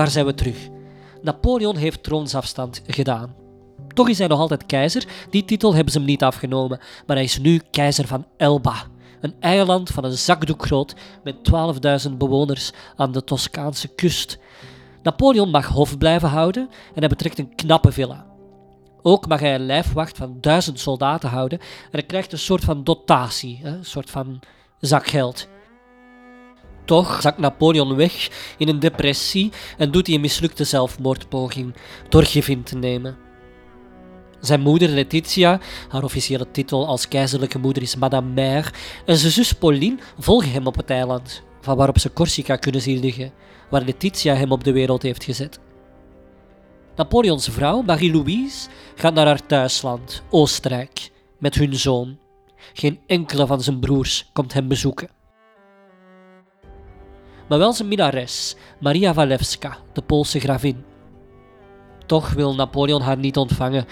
daar zijn we terug. Napoleon heeft troonsafstand gedaan. Toch is hij nog altijd keizer. Die titel hebben ze hem niet afgenomen. Maar hij is nu keizer van Elba. Een eiland van een zakdoek groot met 12.000 bewoners aan de Toscaanse kust. Napoleon mag hof blijven houden en hij betrekt een knappe villa. Ook mag hij een lijfwacht van duizend soldaten houden en hij krijgt een soort van dotatie, een soort van zakgeld. Toch zakt Napoleon weg in een depressie en doet hij een mislukte zelfmoordpoging door gif te nemen. Zijn moeder Letitia, haar officiële titel als keizerlijke moeder is Madame Mère, en zijn zus Pauline volgen hem op het eiland, van waarop ze Corsica kunnen zien liggen, waar Letitia hem op de wereld heeft gezet. Napoleons vrouw, Marie-Louise, gaat naar haar thuisland, Oostenrijk, met hun zoon. Geen enkele van zijn broers komt hem bezoeken. Maar wel zijn minnares, Maria Walewska, de Poolse gravin. Toch wil Napoleon haar niet ontvangen.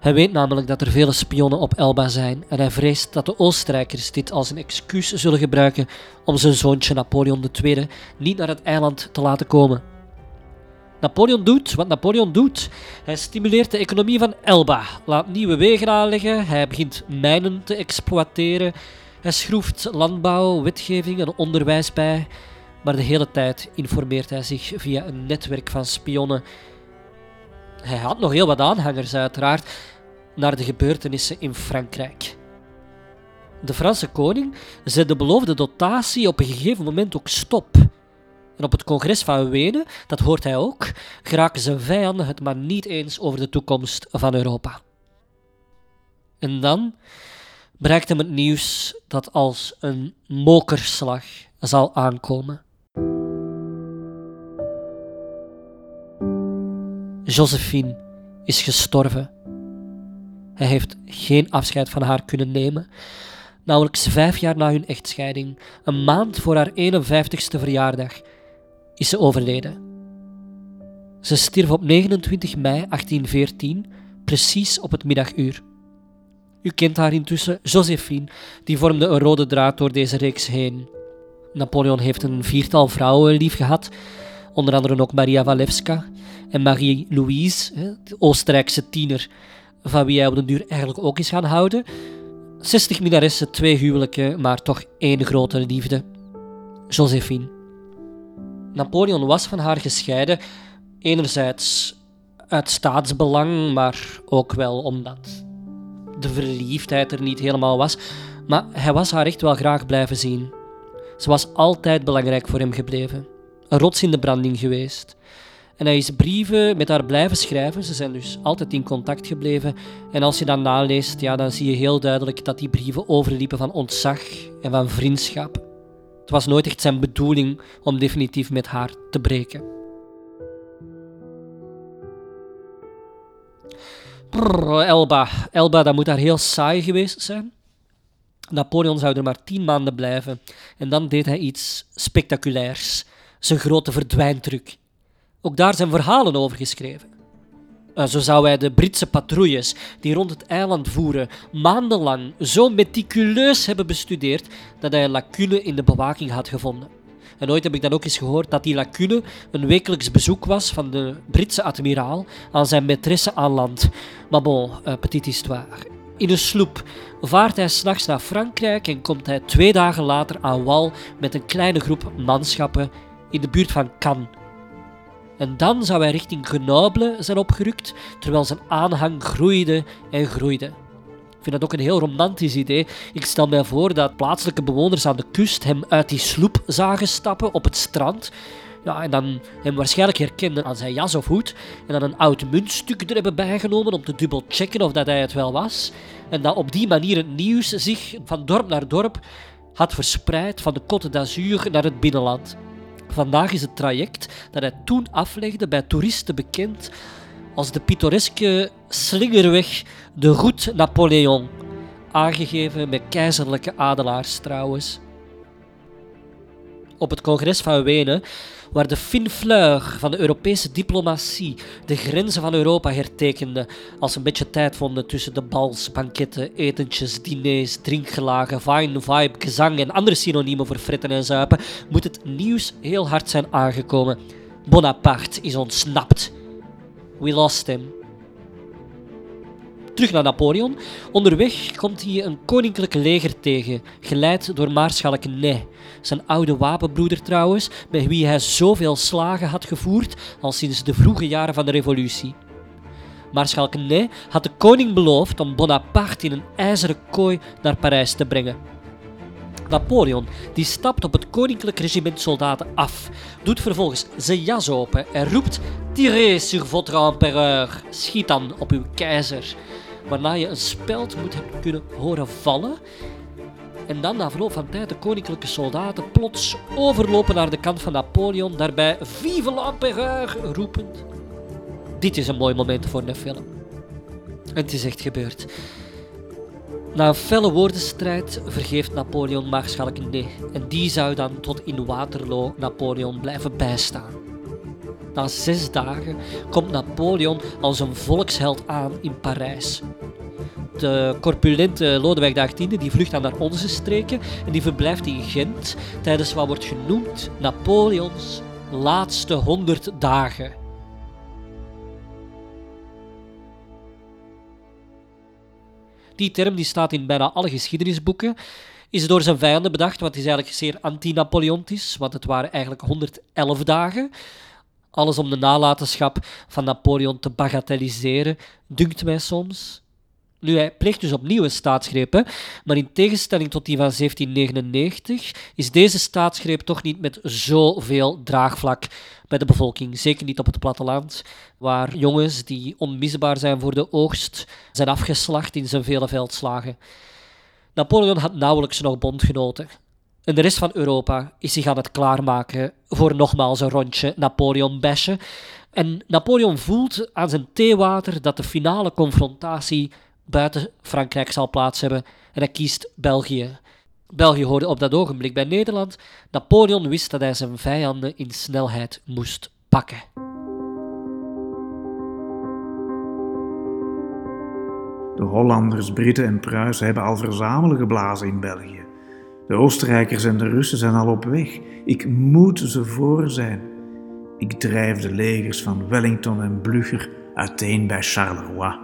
Hij weet namelijk dat er vele spionnen op Elba zijn en hij vreest dat de Oostenrijkers dit als een excuus zullen gebruiken om zijn zoontje Napoleon II niet naar het eiland te laten komen. Napoleon doet wat Napoleon doet. Hij stimuleert de economie van Elba, laat nieuwe wegen aanleggen, hij begint mijnen te exploiteren, hij schroeft landbouw, wetgeving en onderwijs bij, maar de hele tijd informeert hij zich via een netwerk van spionnen. Hij had nog heel wat aanhangers, uiteraard, naar de gebeurtenissen in Frankrijk. De Franse koning zet de beloofde dotatie op een gegeven moment ook stop. En op het congres van Wenen, dat hoort hij ook, geraken zijn vijanden het maar niet eens over de toekomst van Europa. En dan bereikt hem het nieuws dat als een mokerslag zal aankomen. Josephine is gestorven. Hij heeft geen afscheid van haar kunnen nemen. Nauwelijks vijf jaar na hun echtscheiding, een maand voor haar 51ste verjaardag, is ze overleden. Ze stierf op 29 mei 1814, precies op het middaguur. U kent haar intussen, Josephine, die vormde een rode draad door deze reeks heen. Napoleon heeft een viertal vrouwen lief gehad, onder andere ook Maria Walewska en Marie-Louise, de Oostenrijkse tiener, van wie hij op de duur eigenlijk ook is gaan houden. 60 minnaressen, twee huwelijken, maar toch één grote liefde. Josephine. Napoleon was van haar gescheiden, enerzijds uit staatsbelang, maar ook wel omdat de verliefdheid er niet helemaal was. Maar hij was haar echt wel graag blijven zien. Ze was altijd belangrijk voor hem gebleven. Een rots in de branding geweest. En hij is brieven met haar blijven schrijven. Ze zijn dus altijd in contact gebleven. En als je dan naleest, ja, dan zie je heel duidelijk dat die brieven overliepen van ontzag en van vriendschap. Het was nooit echt zijn bedoeling om definitief met haar te breken. Elba. Elba, dat moet daar heel saai geweest zijn. Napoleon zou er maar tien maanden blijven. En dan deed hij iets spectaculairs. Zijn grote verdwijntruc. Ook daar zijn verhalen over geschreven. Zo zou hij de Britse patrouilles die rond het eiland voeren maandenlang zo meticuleus hebben bestudeerd dat hij een lacune in de bewaking had gevonden. En ooit heb ik dan ook eens gehoord dat die lacune een wekelijks bezoek was van de Britse admiraal aan zijn maîtresse aan land. Maar bon, uh, petit histoire. In een sloep vaart hij s'nachts naar Frankrijk en komt hij twee dagen later aan wal met een kleine groep manschappen in de buurt van Cannes en dan zou hij richting Grenoble zijn opgerukt, terwijl zijn aanhang groeide en groeide. Ik vind dat ook een heel romantisch idee. Ik stel mij voor dat plaatselijke bewoners aan de kust hem uit die sloep zagen stappen op het strand. Ja, en dan hem waarschijnlijk herkenden aan zijn jas of hoed. En dan een oud muntstuk er hebben bijgenomen om te dubbel checken of dat hij het wel was. En dat op die manier het nieuws zich van dorp naar dorp had verspreid van de Côte d'Azur naar het binnenland. Vandaag is het traject dat hij toen aflegde bij toeristen bekend als de pittoreske slingerweg de Route Napoleon, aangegeven met keizerlijke adelaars trouwens. Op het congres van Wenen waar de finfleur van de Europese diplomatie de grenzen van Europa hertekende als ze een beetje tijd vonden tussen de bals, banketten, etentjes, diners, drinkgelagen, fine vibe, gezang en andere synoniemen voor fretten en zuipen, moet het nieuws heel hard zijn aangekomen. Bonaparte is ontsnapt. We lost him. Terug naar Napoleon. Onderweg komt hij een koninklijk leger tegen, geleid door Maarschalk Ney, zijn oude wapenbroeder trouwens, met wie hij zoveel slagen had gevoerd al sinds de vroege jaren van de revolutie. Maarschalk Ney had de koning beloofd om Bonaparte in een ijzeren kooi naar Parijs te brengen. Napoleon die stapt op het koninklijk regiment soldaten af, doet vervolgens zijn jas open en roept: Tirez sur votre empereur, schiet dan op uw keizer. Waarna je een speld moet hebben kunnen horen vallen. En dan na verloop van tijd de koninklijke soldaten plots overlopen naar de kant van Napoleon, daarbij Vive l'empereur roepend. Dit is een mooi moment voor een film. Het is echt gebeurd. Na een felle woordenstrijd vergeeft Napoleon Maarschalk nee en die zou dan tot in Waterloo Napoleon blijven bijstaan. Na zes dagen komt Napoleon als een volksheld aan in Parijs. De corpulente Lodewijk XVIII die vlucht dan naar onze streken en die verblijft in Gent tijdens wat wordt genoemd Napoleons laatste honderd dagen. Die term die staat in bijna alle geschiedenisboeken. Is door zijn vijanden bedacht, wat is eigenlijk zeer anti-Napoleontisch, want het waren eigenlijk 111 dagen. Alles om de nalatenschap van Napoleon te bagatelliseren, dunkt mij soms. Nu, hij pleegt dus opnieuw een maar in tegenstelling tot die van 1799 is deze staatsgreep toch niet met zoveel draagvlak bij de bevolking. Zeker niet op het platteland, waar jongens die onmisbaar zijn voor de oogst zijn afgeslacht in zijn vele veldslagen. Napoleon had nauwelijks nog bondgenoten. En de rest van Europa is zich aan het klaarmaken voor nogmaals een rondje Napoleon-bashen. En Napoleon voelt aan zijn theewater dat de finale confrontatie buiten Frankrijk zal plaats hebben en hij kiest België. België hoorde op dat ogenblik bij Nederland. Napoleon wist dat hij zijn vijanden in snelheid moest pakken. De Hollanders, Britten en Pruisen hebben al verzamelen geblazen in België. De Oostenrijkers en de Russen zijn al op weg. Ik moet ze voor zijn. Ik drijf de legers van Wellington en Blücher uiteen bij Charleroi.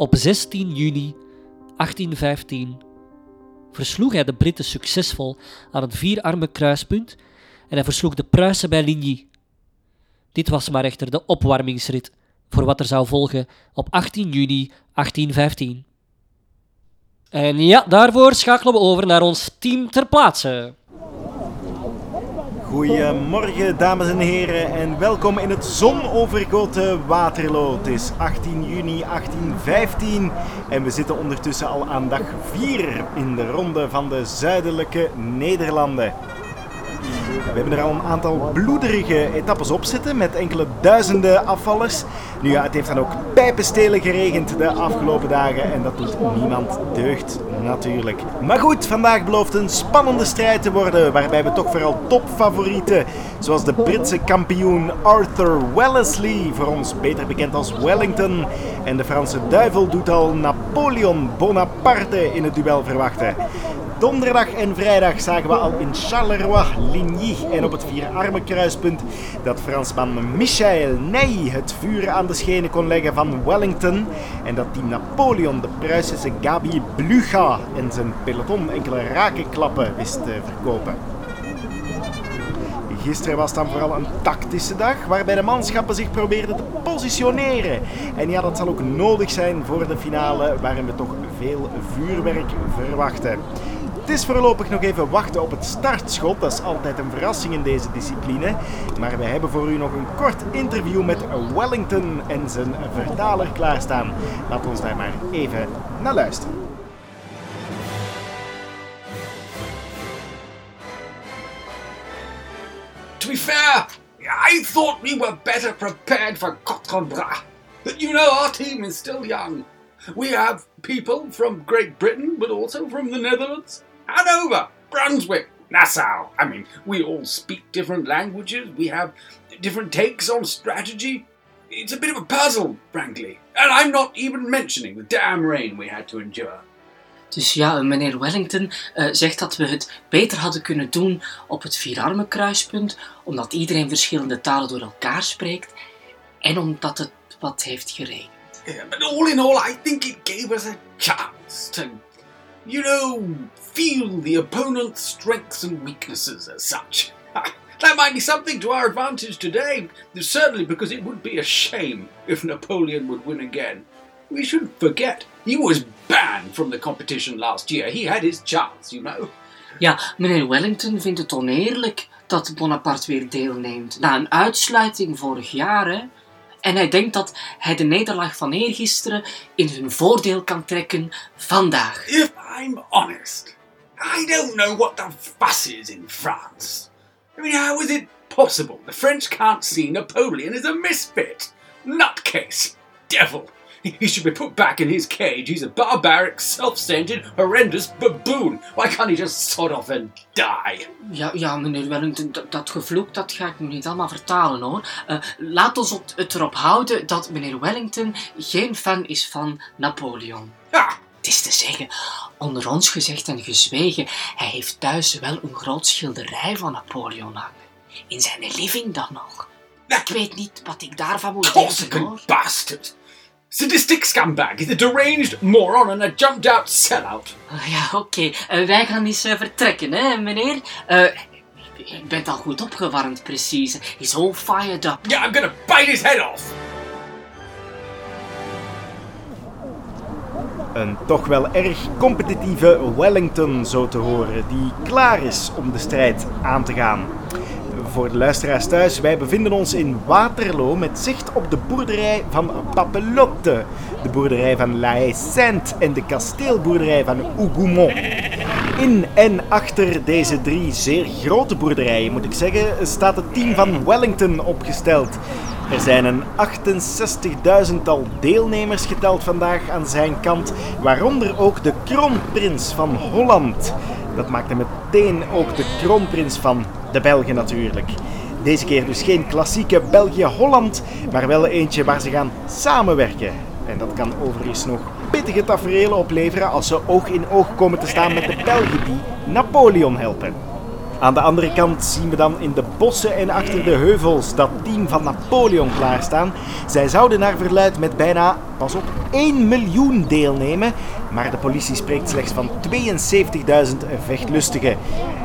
Op 16 juni 1815 versloeg hij de Britten succesvol aan het vierarme kruispunt en hij versloeg de Pruisen bij Ligny. Dit was maar echter de opwarmingsrit voor wat er zou volgen op 18 juni 1815. En ja, daarvoor schakelen we over naar ons team ter plaatse. Goedemorgen, dames en heren, en welkom in het zonovergoten Waterloo. Het is 18 juni 1815 en we zitten ondertussen al aan dag 4 in de ronde van de zuidelijke Nederlanden. We hebben er al een aantal bloederige etappes op zitten met enkele duizenden afvallers. Nu het heeft dan ook pijpenstelen geregend de afgelopen dagen en dat doet niemand deugd natuurlijk. Maar goed, vandaag belooft een spannende strijd te worden waarbij we toch vooral topfavorieten zoals de Britse kampioen Arthur Wellesley, voor ons beter bekend als Wellington, en de Franse duivel doet al Napoleon Bonaparte in het duel verwachten. Donderdag en vrijdag zagen we al in Charleroi, Ligny en op het Vierarme kruispunt dat Fransman Michel Ney het vuur aan de schenen kon leggen van Wellington en dat die Napoleon de Pruisische Gabi Blucha en zijn peloton enkele rakenklappen wist te verkopen. Gisteren was dan vooral een tactische dag waarbij de manschappen zich probeerden te positioneren. En ja, dat zal ook nodig zijn voor de finale waarin we toch veel vuurwerk verwachten. Is voorlopig nog even wachten op het startschot. Dat is altijd een verrassing in deze discipline. Maar we hebben voor u nog een kort interview met Wellington en zijn vertaler klaarstaan. Laat ons daar maar even naar luisteren. To be fair, I thought we were better prepared for Quatre Bras. But you know, our team is still young. We have people from Great Britain, but also from the Netherlands, Hanover, Brunswick, Nassau. I mean, we all speak different languages, we have different takes on strategy. It's a bit of a puzzle, frankly. And I'm not even mentioning the damn rain we had to endure. Dus ja, meneer Wellington eh, zegt dat we het beter hadden kunnen doen op het vierarmenkruispunt, omdat iedereen verschillende talen door elkaar spreekt en omdat het wat heeft geregend. Yeah, but all in all, I think it gave us a chance to, you know, feel the opponent's strengths and weaknesses as such. that might be something to our advantage today, certainly because it would be a shame if Napoleon would win again. We shouldn't forget, he was banned from the competition last year. He had his chance, you know. Ja, meneer Wellington vindt het oneerlijk dat Bonaparte weer deelneemt. Na een uitsluiting vorig jaar, hè. En hij denkt dat hij de nederlaag van eergisteren in hun voordeel kan trekken vandaag. If I'm honest, I don't know what the fuss is in France. I mean, how is it possible the French can't see Napoleon as a misfit? Nutcase! Devil! He should be put back in his cage. He's a barbaric, self-centered, horrendous baboon. Why can't he just sod off and die? Ja, ja meneer Wellington, dat, dat gevloek dat ga ik nu niet allemaal vertalen hoor. Uh, laat ons het erop houden dat meneer Wellington geen fan is van Napoleon. Ah, Het is te zeggen, onder ons gezegd en gezwegen, hij heeft thuis wel een groot schilderij van Napoleon hangen. In zijn living dan nog. Ik weet niet wat ik daarvan moet denken hoor. bastard! Sadistic scumbag! A deranged moron and a jumped-out sellout. Ah, Ja, oké. Eh, wij gaan eens eh, vertrekken, hè, meneer? Eh, ik ben al goed opgewarmd, precies. He's all fired up. Yeah, I'm gonna bite his head off! Een toch wel erg competitieve Wellington, zo te horen, die klaar is om de strijd aan te gaan. Voor de luisteraars thuis, wij bevinden ons in Waterloo met zicht op de boerderij van Papelotte, de boerderij van La Haye-Sainte en de kasteelboerderij van Hougoumont. In en achter deze drie zeer grote boerderijen, moet ik zeggen, staat het team van Wellington opgesteld. Er zijn een 68.000-tal deelnemers geteld vandaag aan zijn kant, waaronder ook de kroonprins van Holland. Dat maakt hem meteen ook de kroonprins van de Belgen natuurlijk. Deze keer dus geen klassieke België-Holland, maar wel eentje waar ze gaan samenwerken. En dat kan overigens nog pittige tafereelen opleveren als ze oog in oog komen te staan met de Belgen die Napoleon helpen. Aan de andere kant zien we dan in de bossen en achter de heuvels dat team van Napoleon klaarstaan. Zij zouden naar verluid met bijna, pas op, 1 miljoen deelnemen. Maar de politie spreekt slechts van 72.000 vechtlustigen.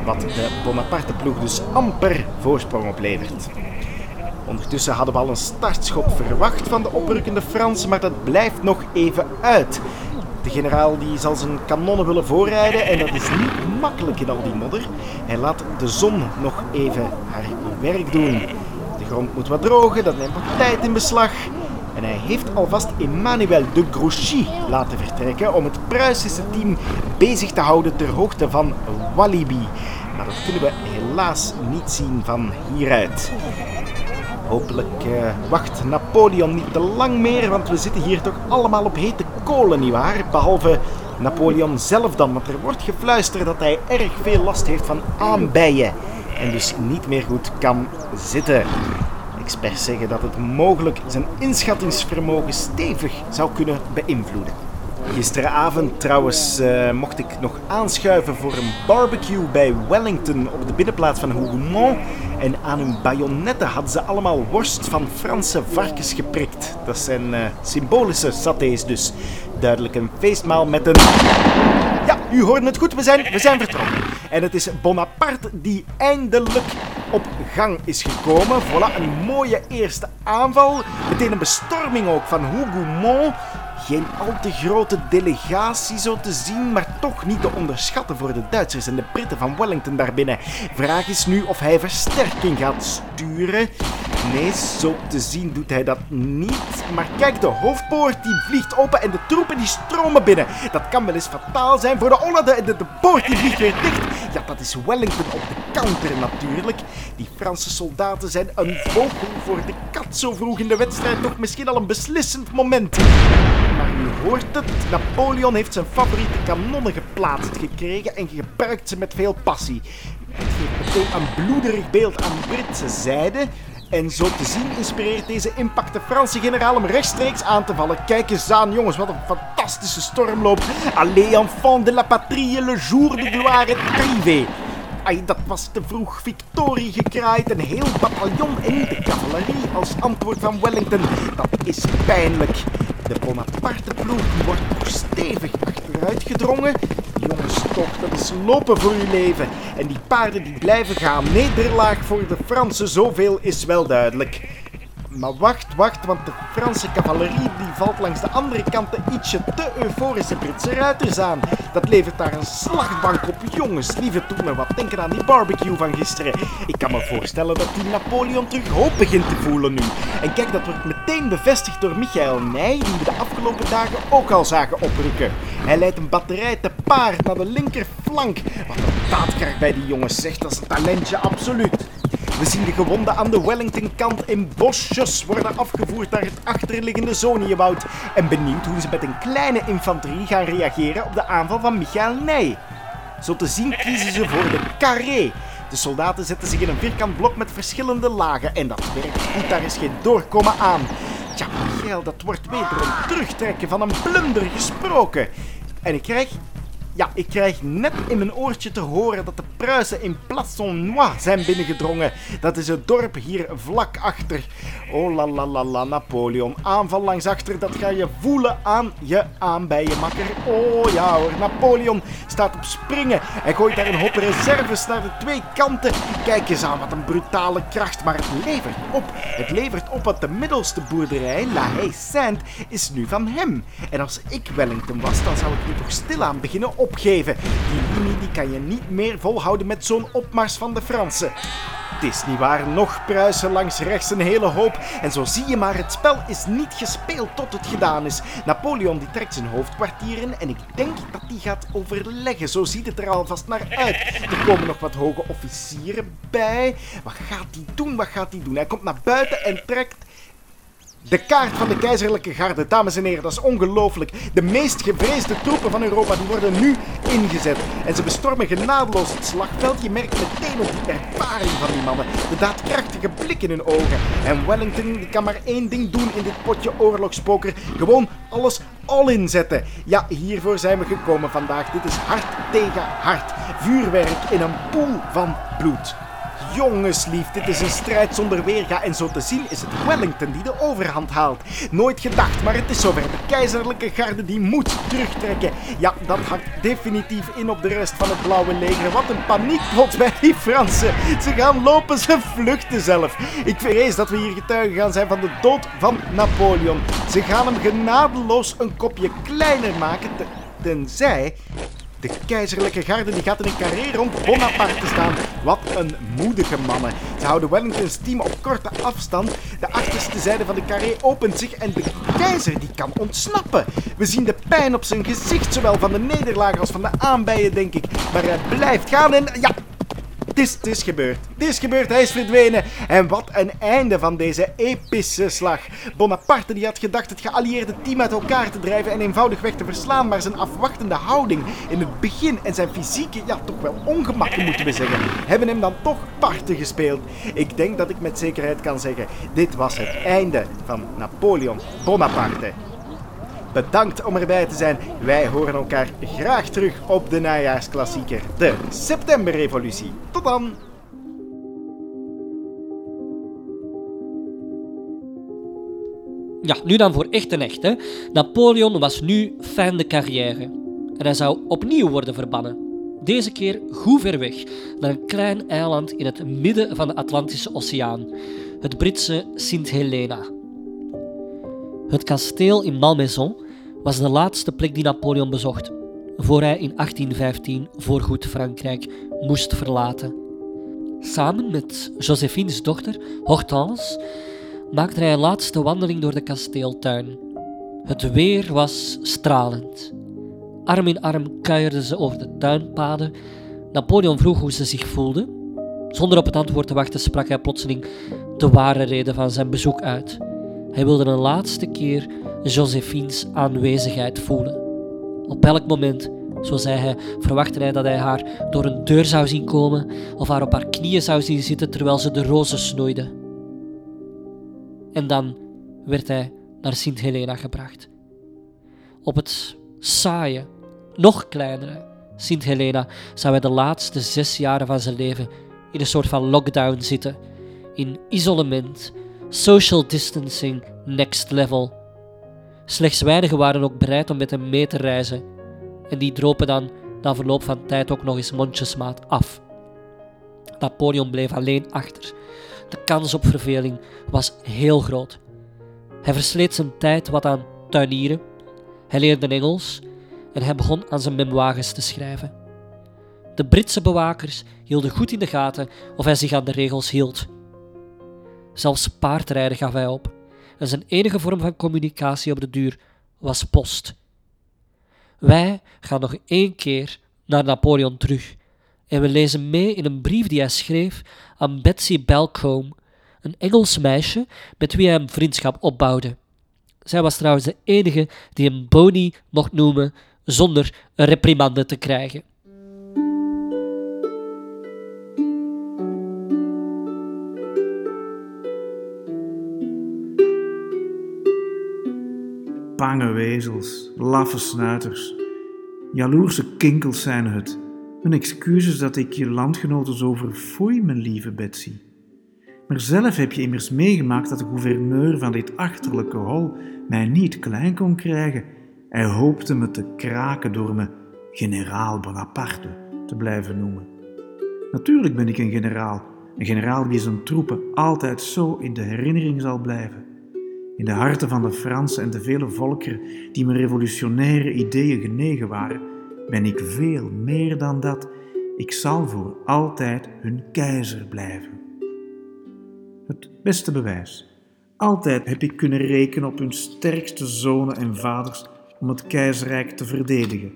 Wat de Bonaparte-ploeg dus amper voorsprong oplevert. Ondertussen hadden we al een startschot verwacht van de oprukkende Fransen, maar dat blijft nog even uit. De generaal die zal zijn kanonnen willen voorrijden en dat is niet makkelijk in al die modder. Hij laat de zon nog even haar werk doen. De grond moet wat drogen, dat neemt wat tijd in beslag. En hij heeft alvast Emmanuel de Grouchy laten vertrekken om het Pruisische team bezig te houden ter hoogte van Walibi. Maar dat kunnen we helaas niet zien van hieruit. Hopelijk eh, wacht Napoleon niet te lang meer, want we zitten hier toch allemaal op hete kolen, nietwaar? Behalve Napoleon zelf dan, want er wordt gefluisterd dat hij erg veel last heeft van aanbijen en dus niet meer goed kan zitten. Experts zeggen dat het mogelijk zijn inschattingsvermogen stevig zou kunnen beïnvloeden. Gisteravond trouwens eh, mocht ik nog aanschuiven voor een barbecue bij Wellington op de binnenplaats van Hougoumont. En aan hun bajonetten hadden ze allemaal worst van Franse varkens geprikt. Dat zijn eh, symbolische satés dus. Duidelijk een feestmaal met een... Ja, u hoorde het goed, we zijn, we zijn vertrokken. En het is Bonaparte die eindelijk op gang is gekomen. Voilà, een mooie eerste aanval. Meteen een bestorming ook van Hougoumont. Geen al te grote delegatie zo te zien, maar toch niet te onderschatten voor de Duitsers en de Britten van Wellington daarbinnen. Vraag is nu of hij versterking gaat sturen. Nee, zo te zien doet hij dat niet. Maar kijk, de hoofdpoort die vliegt open en de troepen die stromen binnen. Dat kan wel eens fataal zijn voor de Hollanders. De, de poort die vliegt dicht. Ja, dat is Wellington op de counter natuurlijk. Die Franse soldaten zijn een vogel voor de kat zo vroeg in de wedstrijd. Toch misschien al een beslissend moment. Maar u hoort het, Napoleon heeft zijn favoriete kanonnen geplaatst gekregen en gebruikt ze met veel passie. Het geeft meteen een bloederig beeld aan Britse zijde. En zo te zien inspireert deze impact de Franse generaal om rechtstreeks aan te vallen. Kijk eens aan, jongens, wat een fantastische stormloop. Allez, enfants de la patrie, le jour de gloire arrivé. Ai, dat was te vroeg. Victorie gekraaid, een heel bataljon in de cavalerie als antwoord van Wellington. Dat is pijnlijk. De Bonaparte-ploeg die wordt nog stevig achteruit gedrongen. Toch, dat is lopen voor uw leven. En die paarden die blijven gaan. Nederlaag voor de Fransen, zoveel is wel duidelijk. Maar wacht, wacht, want de Franse cavalerie die valt langs de andere kant de ietsje te euforische Britse ruiters aan. Dat levert daar een slagbank op. Jongens, lieve doet me wat denken aan die barbecue van gisteren. Ik kan me voorstellen dat die Napoleon terug hoop begint te voelen nu. En kijk, dat wordt meteen bevestigd door Michael Nij, die we de afgelopen dagen ook al zagen oprukken. Hij leidt een batterij te paard naar de linkerflank. Wat een daadkracht bij die jongens zegt, dat is een talentje absoluut. We zien de gewonden aan de Wellington-kant in bosjes worden afgevoerd naar het achterliggende Zoniewoud. En benieuwd hoe ze met een kleine infanterie gaan reageren op de aanval van Michael Ney. Zo te zien kiezen ze voor de carré. De soldaten zetten zich in een vierkant blok met verschillende lagen en dat werkt goed, daar is geen doorkomen aan. Tja, Michael, dat wordt wederom terugtrekken van een blunder gesproken. En ik krijg ja, ik krijg net in mijn oortje te horen dat de Pruisen in Plassonnois zijn binnengedrongen. Dat is het dorp hier vlak achter. Oh la la la la, Napoleon. Aanval langs achter, dat ga je voelen aan je aan je makker. Oh ja hoor, Napoleon staat op springen. Hij gooit daar een hoop reserves naar de twee kanten. Kijk eens aan, wat een brutale kracht. Maar het levert op. Het levert op dat de middelste boerderij, La Haye Sainte, is nu van hem. En als ik Wellington was, dan zou ik nu toch stilaan beginnen opgeven. Die linie die kan je niet meer volhouden met zo'n opmars van de Fransen. Het is niet waar, nog Pruisen langs rechts een hele hoop. En zo zie je maar, het spel is niet gespeeld tot het gedaan is. Napoleon die trekt zijn hoofdkwartier in en ik denk dat die gaat overleggen. Zo ziet het er alvast naar uit. Er komen nog wat hoge officieren bij. Wat gaat hij doen? Wat gaat hij doen? Hij komt naar buiten en trekt de kaart van de keizerlijke garde, dames en heren, dat is ongelooflijk. De meest gevreesde troepen van Europa die worden nu ingezet. En ze bestormen genadeloos het slagveld. Je merkt meteen op die ervaring van die mannen. De daadkrachtige blik in hun ogen. En Wellington die kan maar één ding doen in dit potje oorlogspoker. Gewoon alles all inzetten. Ja, hiervoor zijn we gekomen vandaag. Dit is hart tegen hart. Vuurwerk in een poel van bloed. Jongenslief, dit is een strijd zonder weerga en zo te zien is het Wellington die de overhand haalt. Nooit gedacht, maar het is zover. De keizerlijke garde die moet terugtrekken. Ja, dat hakt definitief in op de rest van het blauwe leger. Wat een paniekplot bij die Fransen. Ze gaan lopen, ze vluchten zelf. Ik vrees dat we hier getuigen gaan zijn van de dood van Napoleon. Ze gaan hem genadeloos een kopje kleiner maken, te- tenzij de keizerlijke garde die gaat in een carré rond Bonaparte staan. Wat een moedige mannen. Ze houden Wellingtons team op korte afstand. De achterste zijde van de carré opent zich en de keizer die kan ontsnappen. We zien de pijn op zijn gezicht, zowel van de nederlaag als van de aanbijen, denk ik. Maar hij blijft gaan en ja, het is, gebeurd. Het is gebeurd, hij is verdwenen. En wat een einde van deze epische slag. Bonaparte die had gedacht het geallieerde team uit elkaar te drijven en eenvoudigweg te verslaan, maar zijn afwachtende houding in het begin en zijn fysieke, ja toch wel ongemakken moeten we zeggen, hebben hem dan toch parten gespeeld. Ik denk dat ik met zekerheid kan zeggen, dit was het einde van Napoleon Bonaparte. Bedankt om erbij te zijn. Wij horen elkaar graag terug op de najaarsklassieker, de Septemberrevolutie. Tot dan! Ja, nu dan voor echt en echt. Hè. Napoleon was nu fin de carrière. En hij zou opnieuw worden verbannen. Deze keer goed ver weg, naar een klein eiland in het midden van de Atlantische Oceaan. Het Britse Sint Helena. Het kasteel in Malmaison was de laatste plek die Napoleon bezocht, voor hij in 1815 voorgoed Frankrijk moest verlaten. Samen met Josephine's dochter, Hortense, maakte hij een laatste wandeling door de kasteeltuin. Het weer was stralend. Arm in arm kuierden ze over de tuinpaden. Napoleon vroeg hoe ze zich voelde. Zonder op het antwoord te wachten sprak hij plotseling de ware reden van zijn bezoek uit. Hij wilde een laatste keer Josephine's aanwezigheid voelen. Op elk moment, zo zei hij, verwachtte hij dat hij haar door een deur zou zien komen of haar op haar knieën zou zien zitten terwijl ze de rozen snoeide. En dan werd hij naar Sint Helena gebracht. Op het saaie, nog kleinere Sint Helena zou hij de laatste zes jaren van zijn leven in een soort van lockdown zitten, in isolement, social distancing, next level. Slechts weinigen waren ook bereid om met hem mee te reizen, en die dropen dan na verloop van tijd ook nog eens mondjesmaat af. Napoleon bleef alleen achter. De kans op verveling was heel groot. Hij versleet zijn tijd wat aan tuinieren, hij leerde Engels en hij begon aan zijn memoires te schrijven. De Britse bewakers hielden goed in de gaten of hij zich aan de regels hield. Zelfs paardrijden gaf hij op en zijn enige vorm van communicatie op de duur was post. Wij gaan nog één keer naar Napoleon terug en we lezen mee in een brief die hij schreef aan Betsy Balcombe, een Engels meisje met wie hij een vriendschap opbouwde. Zij was trouwens de enige die hem Boney mocht noemen zonder een reprimande te krijgen. Bange wezels, laffe snuiters. Jaloerse kinkels zijn het. Mijn excuses dat ik je landgenoten zo verfoei, mijn lieve Betsy. Maar zelf heb je immers meegemaakt dat de gouverneur van dit achterlijke hol mij niet klein kon krijgen. Hij hoopte me te kraken door me generaal Bonaparte te blijven noemen. Natuurlijk ben ik een generaal, een generaal die zijn troepen altijd zo in de herinnering zal blijven. In de harten van de Fransen en de vele volkeren die mijn revolutionaire ideeën genegen waren, ben ik veel meer dan dat. Ik zal voor altijd hun keizer blijven. Het beste bewijs. Altijd heb ik kunnen rekenen op hun sterkste zonen en vaders om het keizerrijk te verdedigen.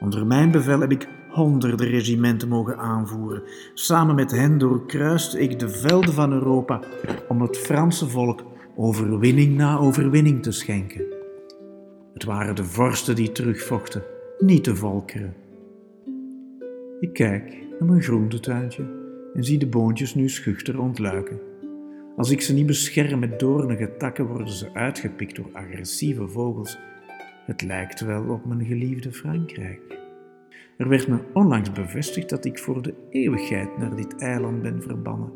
Onder mijn bevel heb ik honderden regimenten mogen aanvoeren. Samen met hen doorkruiste ik de velden van Europa om het Franse volk overwinning na overwinning te schenken. Het waren de vorsten die terugvochten, niet de volkeren. Ik kijk naar mijn groentetuintje en zie de boontjes nu schuchter ontluiken. Als ik ze niet bescherm met doornige takken, worden ze uitgepikt door agressieve vogels. Het lijkt wel op mijn geliefde Frankrijk. Er werd me onlangs bevestigd dat ik voor de eeuwigheid naar dit eiland ben verbannen.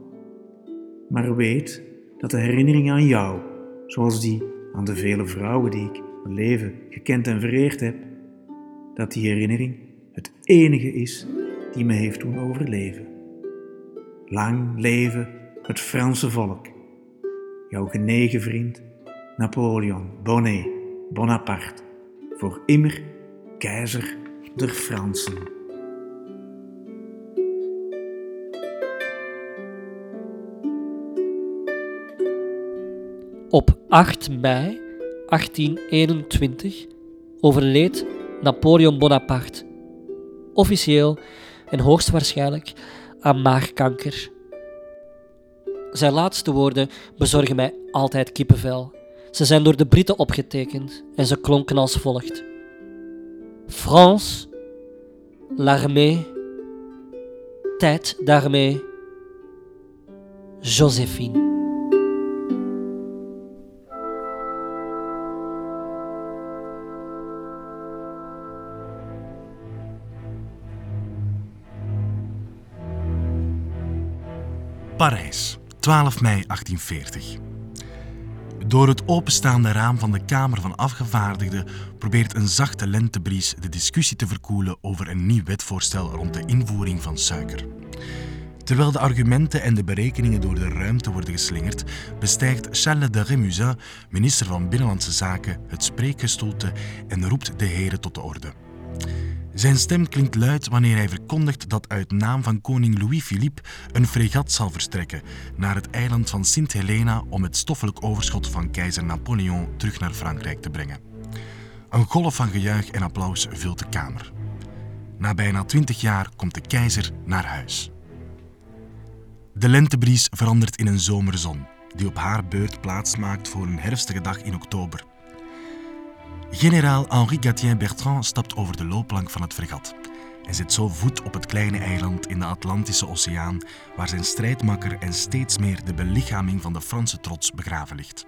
Maar weet dat de herinnering aan jou, zoals die aan de vele vrouwen die ik mijn leven gekend en vereerd heb, dat die herinnering het enige is die me heeft doen overleven. Lang leven het Franse volk. Jouw genegen vriend Napoleon Bonnet Bonaparte, voor immer keizer der Fransen. Op 8 mei 1821 overleed Napoleon Bonaparte, officieel en hoogstwaarschijnlijk aan maagkanker. Zijn laatste woorden bezorgen mij altijd kippenvel. Ze zijn door de Britten opgetekend en ze klonken als volgt: France, l'armée, tête d'armée, Joséphine. Parijs, 12 mei 1840. Door het openstaande raam van de Kamer van Afgevaardigden probeert een zachte lentebries de discussie te verkoelen over een nieuw wetvoorstel rond de invoering van suiker. Terwijl de argumenten en de berekeningen door de ruimte worden geslingerd, bestijgt Charles de Rémusat, minister van Binnenlandse Zaken, het spreekgestoelte en roept de heren tot de orde. Zijn stem klinkt luid wanneer hij verkondigt dat uit naam van koning Louis-Philippe een fregat zal verstrekken naar het eiland van Sint Helena om het stoffelijk overschot van keizer Napoleon terug naar Frankrijk te brengen. Een golf van gejuich en applaus vult de kamer. Na bijna twintig jaar komt de keizer naar huis. De lentebries verandert in een zomerzon, die op haar beurt plaatsmaakt voor een herfstige dag in oktober. Generaal Henri Gatien Bertrand stapt over de loopplank van het fregat. en zet zo voet op het kleine eiland in de Atlantische Oceaan, waar zijn strijdmakker en steeds meer de belichaming van de Franse trots begraven ligt.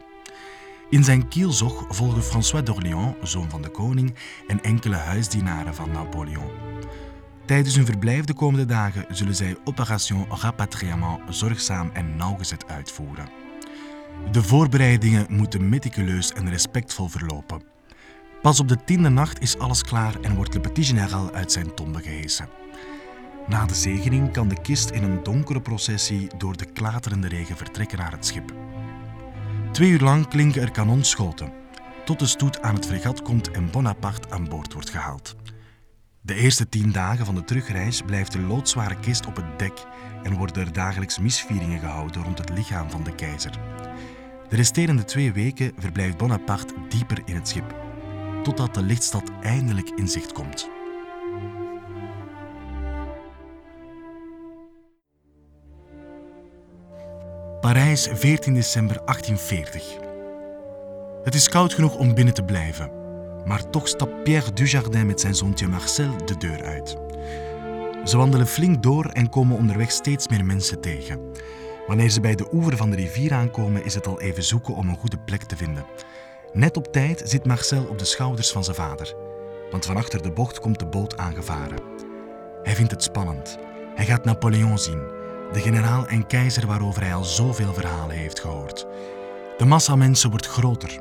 In zijn kielzog volgen François d'Orléans, zoon van de koning, en enkele huisdienaren van Napoleon. Tijdens hun verblijf de komende dagen zullen zij Opération Rapatriement zorgzaam en nauwgezet uitvoeren. De voorbereidingen moeten meticuleus en respectvol verlopen. Pas op de tiende nacht is alles klaar en wordt Le Petit Général uit zijn tombe gehesen. Na de zegening kan de kist in een donkere processie door de klaterende regen vertrekken naar het schip. Twee uur lang klinken er kanonschoten, tot de stoet aan het fregat komt en Bonaparte aan boord wordt gehaald. De eerste tien dagen van de terugreis blijft de loodzware kist op het dek en worden er dagelijks misvieringen gehouden rond het lichaam van de keizer. De resterende twee weken verblijft Bonaparte dieper in het schip, totdat de lichtstad eindelijk in zicht komt. Parijs, 14 december 1840. Het is koud genoeg om binnen te blijven, maar toch stapt Pierre Dujardin met zijn zoontje Marcel de deur uit. Ze wandelen flink door en komen onderweg steeds meer mensen tegen. Wanneer ze bij de oever van de rivier aankomen, is het al even zoeken om een goede plek te vinden. Net op tijd zit Marcel op de schouders van zijn vader, want van achter de bocht komt de boot aangevaren. Hij vindt het spannend. Hij gaat Napoleon zien, de generaal en keizer waarover hij al zoveel verhalen heeft gehoord. De massa mensen wordt groter.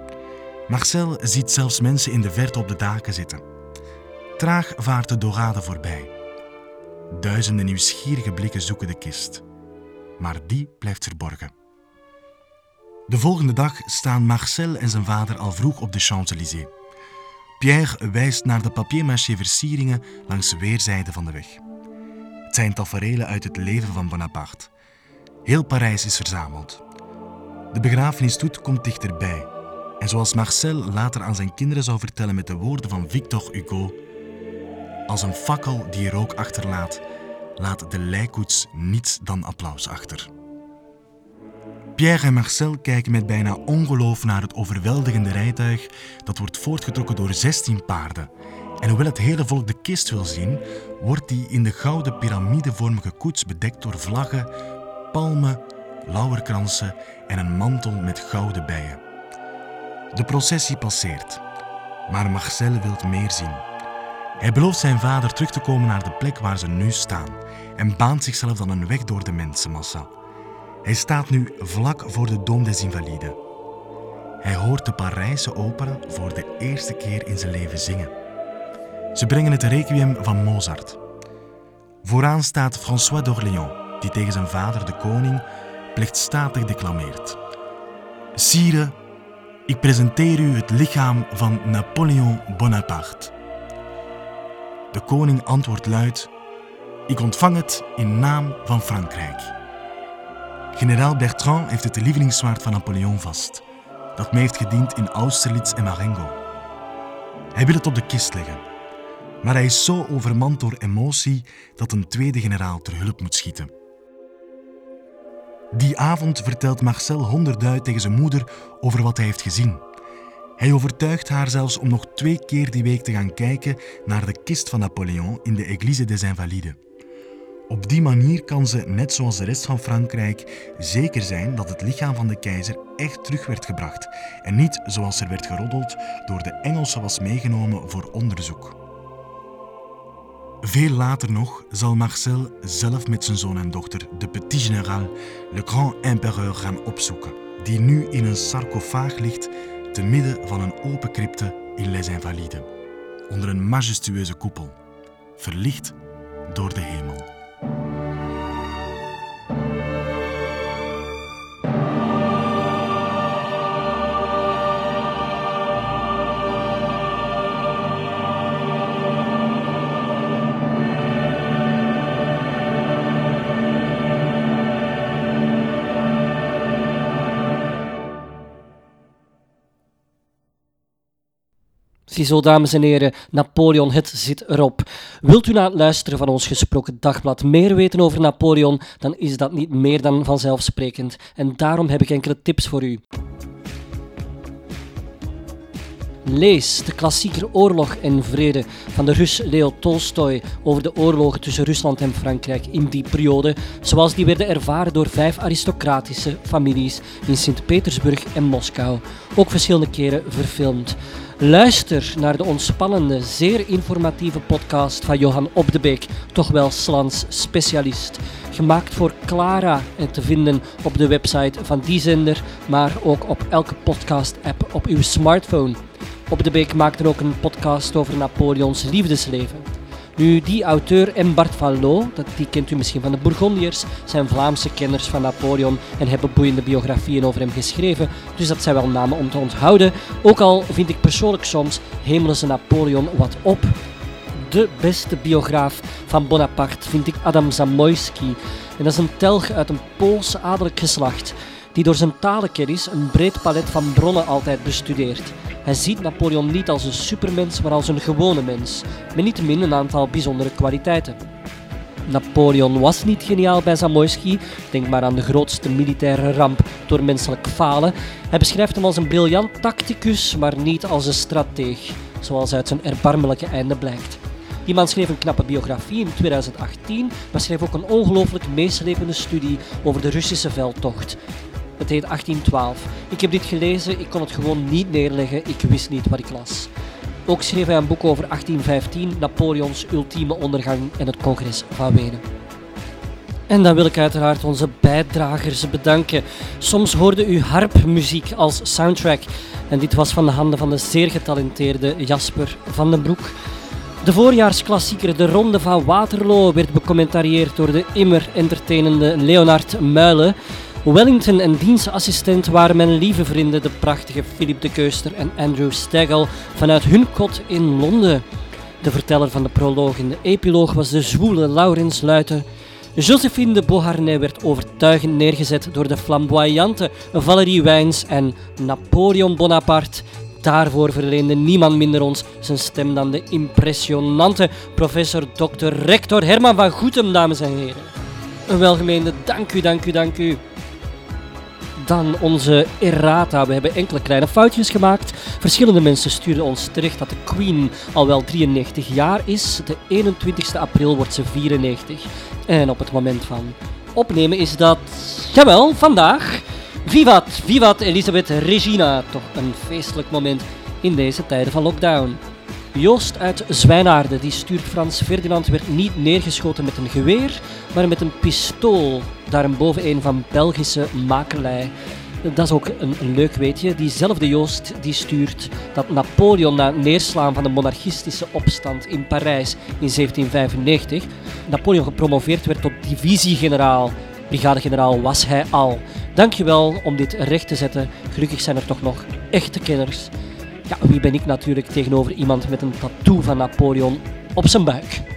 Marcel ziet zelfs mensen in de verte op de daken zitten. Traag vaart de dorade voorbij. Duizenden nieuwsgierige blikken zoeken de kist, maar die blijft verborgen. De volgende dag staan Marcel en zijn vader al vroeg op de Champs-Élysées. Pierre wijst naar de papier-mâché versieringen langs weerszijden van de weg. Het zijn taferelen uit het leven van Bonaparte. Heel Parijs is verzameld. De begrafenisstoet komt dichterbij. En zoals Marcel later aan zijn kinderen zou vertellen met de woorden van Victor Hugo: Als een fakkel die rook achterlaat, laat de lijkkoets niets dan applaus achter. Pierre en Marcel kijken met bijna ongeloof naar het overweldigende rijtuig dat wordt voortgetrokken door 16 paarden. En hoewel het hele volk de kist wil zien, wordt die in de gouden piramidevormige koets bedekt door vlaggen, palmen, lauwerkransen en een mantel met gouden bijen. De processie passeert, maar Marcel wil meer zien. Hij belooft zijn vader terug te komen naar de plek waar ze nu staan en baant zichzelf dan een weg door de mensenmassa. Hij staat nu vlak voor de Dom des Invalides. Hij hoort de Parijse opera voor de eerste keer in zijn leven zingen. Ze brengen het requiem van Mozart. Vooraan staat François d'Orléans, die tegen zijn vader, de koning, plichtstatig declameert. Sire, ik presenteer u het lichaam van Napoleon Bonaparte. De koning antwoordt luid: Ik ontvang het in naam van Frankrijk. Generaal Bertrand heeft het lievelingszwaard van Napoleon vast, dat mij heeft gediend in Austerlitz en Marengo. Hij wil het op de kist leggen, maar hij is zo overmand door emotie dat een tweede generaal ter hulp moet schieten. Die avond vertelt Marcel honderdduit tegen zijn moeder over wat hij heeft gezien. Hij overtuigt haar zelfs om nog twee keer die week te gaan kijken naar de kist van Napoleon in de Église des Invalides. Op die manier kan ze, net zoals de rest van Frankrijk, zeker zijn dat het lichaam van de keizer echt terug werd gebracht en niet, zoals er werd geroddeld, door de Engelsen was meegenomen voor onderzoek. Veel later nog zal Marcel zelf met zijn zoon en dochter de Petit Général, le Grand Empereur, gaan opzoeken, die nu in een sarcofaag ligt te midden van een open crypte in Les Invalides, onder een majestueuze koepel, verlicht door de hemel. thank you Ziezo, dames en heren, Napoleon, het zit erop. Wilt u na het luisteren van ons gesproken dagblad meer weten over Napoleon, dan is dat niet meer dan vanzelfsprekend. En daarom heb ik enkele tips voor u. Lees de klassieker Oorlog en Vrede van de Rus Leo Tolstoy over de oorlogen tussen Rusland en Frankrijk in die periode, zoals die werden ervaren door vijf aristocratische families in Sint-Petersburg en Moskou, ook verschillende keren verfilmd. Luister naar de ontspannende, zeer informatieve podcast van Johan Op de Beek, toch wel Slans specialist. Gemaakt voor Clara en te vinden op de website van die zender, maar ook op elke podcast-app op uw smartphone. Op de Beek maakte ook een podcast over Napoleons liefdesleven. Nu, die auteur en Bart van Loo, dat, die kent u misschien van de Bourgondiërs, zijn Vlaamse kenners van Napoleon en hebben boeiende biografieën over hem geschreven, dus dat zijn wel namen om te onthouden. Ook al vind ik persoonlijk soms Hemelse Napoleon wat op. De beste biograaf van Bonaparte vind ik Adam Zamoyski. En dat is een telg uit een Poolse adellijk geslacht, die door zijn talenkennis een breed palet van bronnen altijd bestudeert. Hij ziet Napoleon niet als een supermens, maar als een gewone mens, met niettemin een aantal bijzondere kwaliteiten. Napoleon was niet geniaal bij Zamoyski, denk maar aan de grootste militaire ramp door menselijk falen. Hij beschrijft hem als een briljant tacticus, maar niet als een strateeg, zoals uit zijn erbarmelijke einde blijkt. Die man schreef een knappe biografie in 2018, maar schreef ook een ongelooflijk meeslepende studie over de Russische veldtocht. Het heet 1812. Ik heb dit gelezen, ik kon het gewoon niet neerleggen, ik wist niet wat ik las. Ook schreef hij een boek over 1815, Napoleons ultieme ondergang en het congres van Wenen. En dan wil ik uiteraard onze bijdragers bedanken. Soms hoorde u harpmuziek als soundtrack. En dit was van de handen van de zeer getalenteerde Jasper van den Broek. De voorjaarsklassieker De Ronde van Waterloo werd becommentarieerd door de immer entertainende Leonard Muilen. Wellington en dienstassistent waren mijn lieve vrienden, de prachtige Philip de Keuster en Andrew Stegel, vanuit hun kot in Londen. De verteller van de proloog in de epiloog was de zwoele Laurens Luiten. Josephine de Beauharnais werd overtuigend neergezet door de flamboyante Valérie Wijns en Napoleon Bonaparte. Daarvoor verleende niemand minder ons zijn stem dan de impressionante professor Dr. Rector Herman van Goetem, dames en heren. Een welgemeende dank u, dank u, dank u. Dan onze errata. We hebben enkele kleine foutjes gemaakt. Verschillende mensen stuurden ons terecht dat de Queen al wel 93 jaar is. De 21 april wordt ze 94. En op het moment van opnemen is dat, jawel, vandaag. Vivat, vivat Elisabeth Regina. Toch een feestelijk moment in deze tijden van lockdown. Joost uit Zwijnaarden die stuurt Frans Ferdinand werd niet neergeschoten met een geweer, maar met een pistool. Daarboven een van Belgische makelij. Dat is ook een, leuk weetje. Diezelfde Joost die stuurt dat Napoleon na het neerslaan van de monarchistische opstand in Parijs in 1795, Napoleon gepromoveerd werd tot divisiegeneraal. Brigadegeneraal was hij al. Dankjewel om dit recht te zetten. Gelukkig zijn er toch nog echte kenners. Ja, wie ben ik natuurlijk tegenover iemand met een tattoo van Napoleon op zijn buik?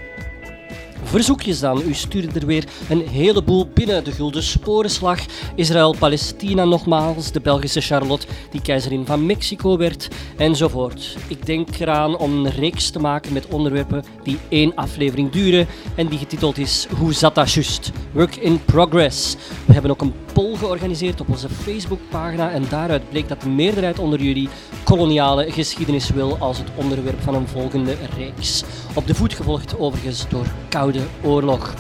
Verzoekjes dan. U stuurde er weer een heleboel binnen. De Gulden Sporenslag, Israël-Palestina nogmaals, de Belgische Charlotte die keizerin van Mexico werd, enzovoort. Ik denk eraan om een reeks te maken met onderwerpen die één aflevering duren en die getiteld is Hoe zat dat just? Work in progress. We hebben ook een poll georganiseerd op onze Facebookpagina en daaruit bleek dat de meerderheid onder jullie koloniale geschiedenis wil als het onderwerp van een volgende reeks. Op de voet gevolgd overigens door Koude Oorlog.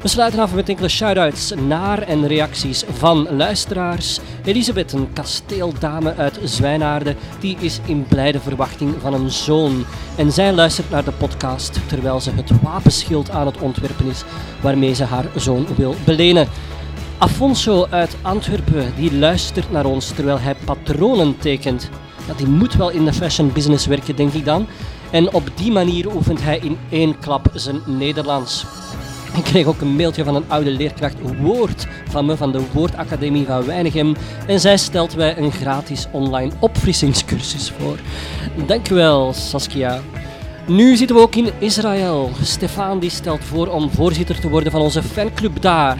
We sluiten af met enkele shout-outs naar en reacties van luisteraars. Elisabeth, een kasteeldame uit Zwijnaarden, die is in blijde verwachting van een zoon. En zij luistert naar de podcast terwijl ze het wapenschild aan het ontwerpen is waarmee ze haar zoon wil belenen. Afonso uit Antwerpen, die luistert naar ons terwijl hij patronen tekent. Ja, die moet wel in de fashion business werken, denk ik dan. En op die manier oefent hij in één klap zijn Nederlands. Ik kreeg ook een mailtje van een oude leerkracht Woord van me van de Woordacademie van Weinigem. En zij stelt wij een gratis online opfrissingscursus voor. Dankjewel, Saskia. Nu zitten we ook in Israël. Stefan die stelt voor om voorzitter te worden van onze fanclub daar.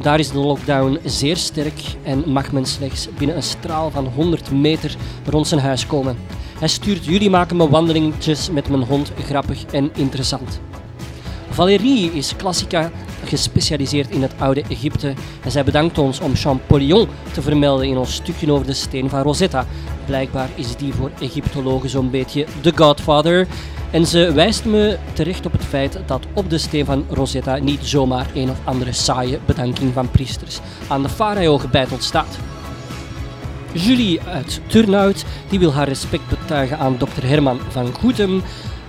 Daar is de lockdown zeer sterk en mag men slechts binnen een straal van 100 meter rond zijn huis komen. Hij stuurt jullie maken me wandelingetjes met mijn hond grappig en interessant. Valérie is klassica gespecialiseerd in het oude Egypte. En zij bedankt ons om Champollion te vermelden in ons stukje over de steen van Rosetta. Blijkbaar is die voor Egyptologen zo'n beetje de godfather. En ze wijst me terecht op het feit dat op de steen van Rosetta niet zomaar een of andere saaie bedanking van priesters aan de farao gebeiteld staat. Julie uit Turnhout die wil haar respect betuigen aan dokter Herman van Goetem,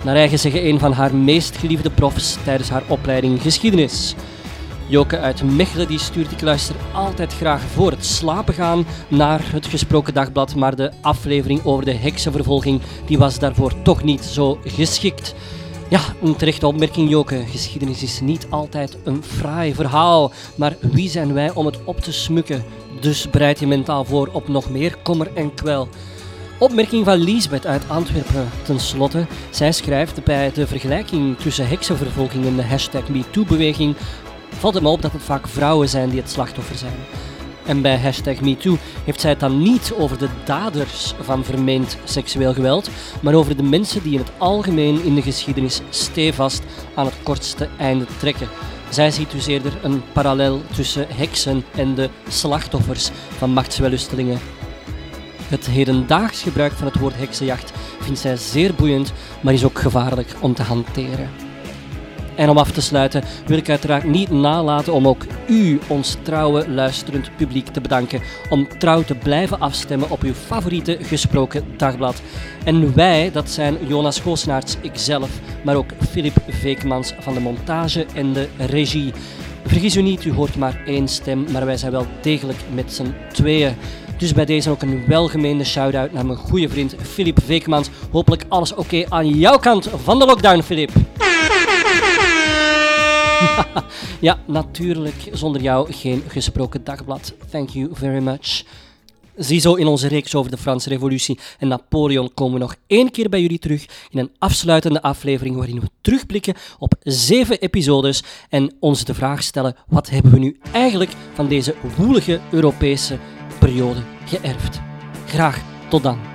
naar eigen zeggen een van haar meest geliefde profs tijdens haar opleiding geschiedenis. Joke uit Mechelen die stuurt ik luister altijd graag voor het slapen gaan naar het gesproken dagblad, maar de aflevering over de heksenvervolging die was daarvoor toch niet zo geschikt. Ja, een terechte opmerking Joke. Geschiedenis is niet altijd een fraai verhaal, maar wie zijn wij om het op te smukken? Dus bereid je mentaal voor op nog meer kommer en kwel. Opmerking van Liesbeth uit Antwerpen. Ten slotte, zij schrijft bij de vergelijking tussen heksenvervolging en de hashtag MeToo-beweging valt het me op dat het vaak vrouwen zijn die het slachtoffer zijn. En bij hashtag MeToo heeft zij het dan niet over de daders van vermeend seksueel geweld, maar over de mensen die in het algemeen in de geschiedenis stevast aan het kortste einde trekken. Zij ziet dus eerder een parallel tussen heksen en de slachtoffers van machtswellustelingen. Het hedendaags gebruik van het woord heksenjacht vindt zij zeer boeiend, maar is ook gevaarlijk om te hanteren. En om af te sluiten wil ik uiteraard niet nalaten om ook u, ons trouwe luisterend publiek, te bedanken om trouw te blijven afstemmen op uw favoriete gesproken dagblad. En wij, dat zijn Jonas Goosenaerts, ikzelf, maar ook Filip Veekmans van de montage en de regie. Vergis u niet, u hoort maar één stem, maar wij zijn wel degelijk met z'n tweeën. Dus bij deze ook een welgemeende shout-out naar mijn goede vriend Filip Veekmans. Hopelijk alles oké aan jouw kant van de lockdown, Filip. Ja, natuurlijk zonder jou geen gesproken dagblad. Thank you very much. Ziezo in onze reeks over de Franse Revolutie en Napoleon komen we nog één keer bij jullie terug in een afsluitende aflevering waarin we terugblikken op zeven episodes en ons de vraag stellen: wat hebben we nu eigenlijk van deze woelige Europese periode geërfd? Graag tot dan.